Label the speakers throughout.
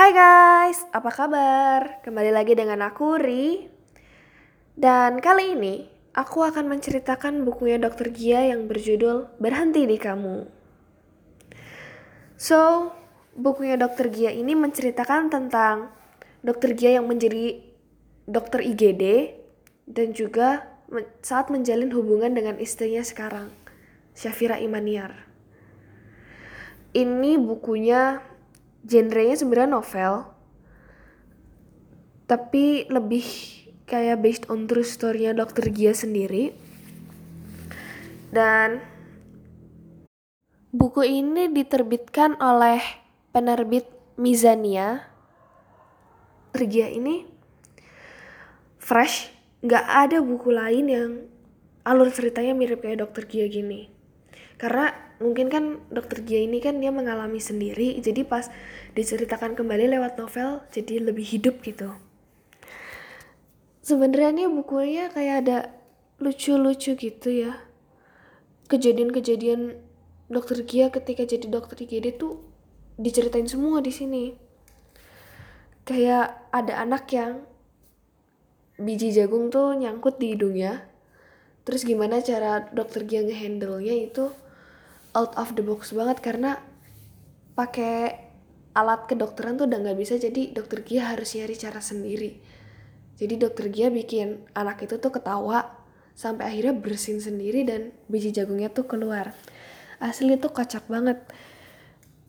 Speaker 1: Hai guys, apa kabar? Kembali lagi dengan aku Ri. Dan kali ini aku akan menceritakan bukunya Dr. Gia yang berjudul Berhenti di Kamu. So, bukunya Dr. Gia ini menceritakan tentang Dr. Gia yang menjadi dokter IGD dan juga saat menjalin hubungan dengan istrinya sekarang, Syafira Imaniar. Ini bukunya genrenya sebenarnya novel, tapi lebih kayak based on true story-nya Dr. Gia sendiri. Dan buku ini diterbitkan oleh penerbit Mizania. Dr. Gia ini fresh, nggak ada buku lain yang alur ceritanya mirip kayak Dr. Gia gini. Karena mungkin kan dokter Gia ini kan dia mengalami sendiri jadi pas diceritakan kembali lewat novel jadi lebih hidup gitu. Sebenarnya bukunya kayak ada lucu-lucu gitu ya. Kejadian-kejadian dokter Gia ketika jadi dokter IGD tuh diceritain semua di sini. Kayak ada anak yang biji jagung tuh nyangkut di hidungnya. Terus gimana cara dokter Gia ngehandle-nya itu out of the box banget karena pakai alat kedokteran tuh udah nggak bisa. Jadi dokter Gia harus nyari cara sendiri. Jadi dokter Gia bikin anak itu tuh ketawa sampai akhirnya bersin sendiri dan biji jagungnya tuh keluar. Asli tuh kocak banget.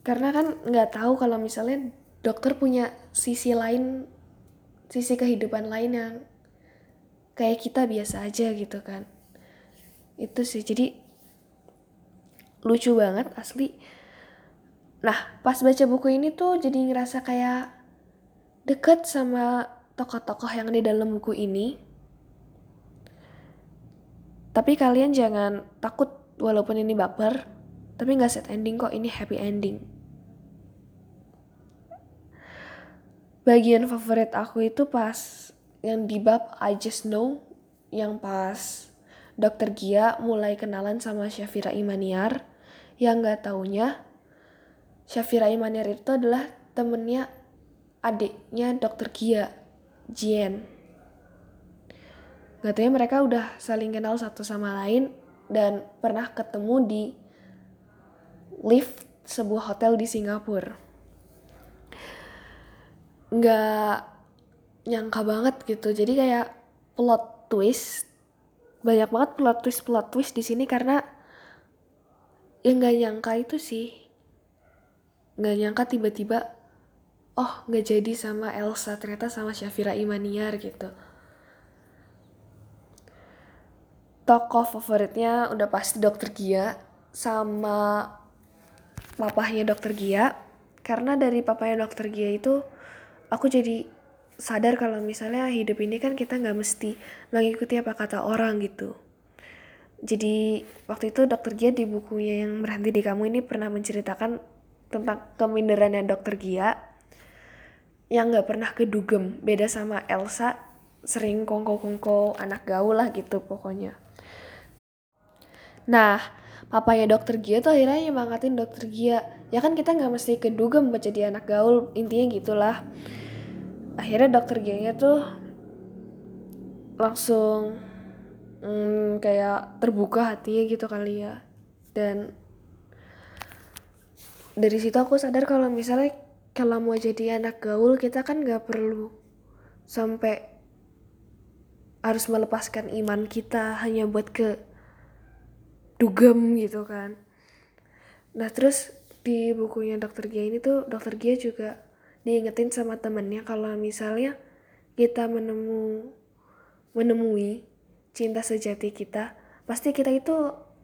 Speaker 1: Karena kan nggak tahu kalau misalnya dokter punya sisi lain sisi kehidupan lain yang kayak kita biasa aja gitu kan. Itu sih. Jadi lucu banget asli. Nah pas baca buku ini tuh jadi ngerasa kayak deket sama tokoh-tokoh yang di dalam buku ini. Tapi kalian jangan takut walaupun ini baper tapi nggak set ending kok ini happy ending. Bagian favorit aku itu pas yang di bab I Just Know yang pas Dokter Gia mulai kenalan sama Syafira Imaniar yang nggak taunya Syafira Imanir itu adalah temennya adiknya dokter Gia Jien. Nggak taunya mereka udah saling kenal satu sama lain dan pernah ketemu di lift sebuah hotel di Singapura. Nggak nyangka banget gitu. Jadi kayak plot twist banyak banget plot twist plot twist di sini karena yang nggak nyangka itu sih. Nggak nyangka tiba-tiba oh nggak jadi sama Elsa ternyata sama Syafira Imaniar gitu. Tokoh favoritnya udah pasti Dokter Gia sama papahnya Dokter Gia. Karena dari papahnya Dokter Gia itu aku jadi sadar kalau misalnya hidup ini kan kita nggak mesti mengikuti apa kata orang gitu jadi waktu itu dokter Gia di bukunya yang berhenti di kamu ini pernah menceritakan tentang keminderannya dokter Gia yang nggak pernah kedugem. Beda sama Elsa sering kongko-kongko anak gaul lah gitu pokoknya. Nah papanya dokter Gia tuh akhirnya nyemangatin dokter Gia. Ya kan kita nggak mesti kedugem buat jadi anak gaul intinya gitulah. Akhirnya dokter Gia tuh langsung hmm, kayak terbuka hatinya gitu kali ya. Dan dari situ aku sadar kalau misalnya kalau mau jadi anak gaul kita kan gak perlu sampai harus melepaskan iman kita hanya buat ke dugem gitu kan. Nah terus di bukunya dokter Gia ini tuh dokter Gia juga diingetin sama temennya kalau misalnya kita menemu menemui cinta sejati kita, pasti kita itu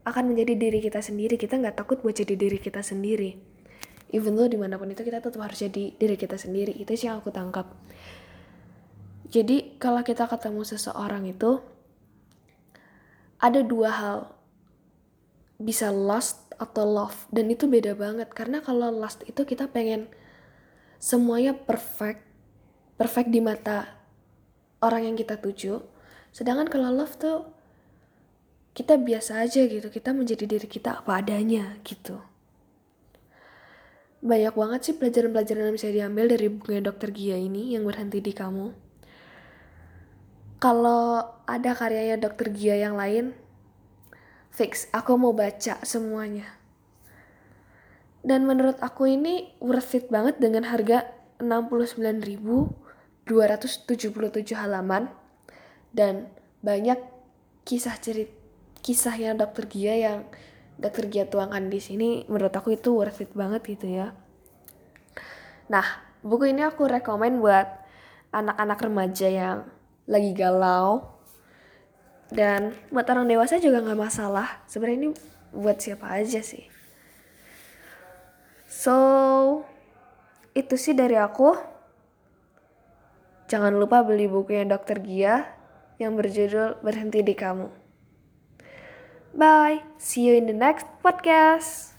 Speaker 1: akan menjadi diri kita sendiri. Kita nggak takut buat jadi diri kita sendiri. Even though di mana pun itu kita tetap harus jadi diri kita sendiri. Itu sih yang aku tangkap. Jadi kalau kita ketemu seseorang itu ada dua hal bisa lust atau love dan itu beda banget karena kalau lust itu kita pengen semuanya perfect perfect di mata orang yang kita tuju sedangkan kalau love tuh kita biasa aja gitu kita menjadi diri kita apa adanya gitu banyak banget sih pelajaran-pelajaran yang bisa diambil dari bukunya dokter Gia ini yang berhenti di kamu. Kalau ada karyanya dokter Gia yang lain, fix aku mau baca semuanya. Dan menurut aku ini worth it banget dengan harga 69.277 halaman dan banyak kisah cerita kisahnya dokter Gia yang dokter Gia tuangkan di sini menurut aku itu worth it banget gitu ya. Nah, buku ini aku rekomen buat anak-anak remaja yang lagi galau dan buat orang dewasa juga nggak masalah. Sebenarnya ini buat siapa aja sih. So, itu sih dari aku. Jangan lupa beli bukunya Dokter Gia yang berjudul Berhenti di Kamu. Bye. See you in the next podcast.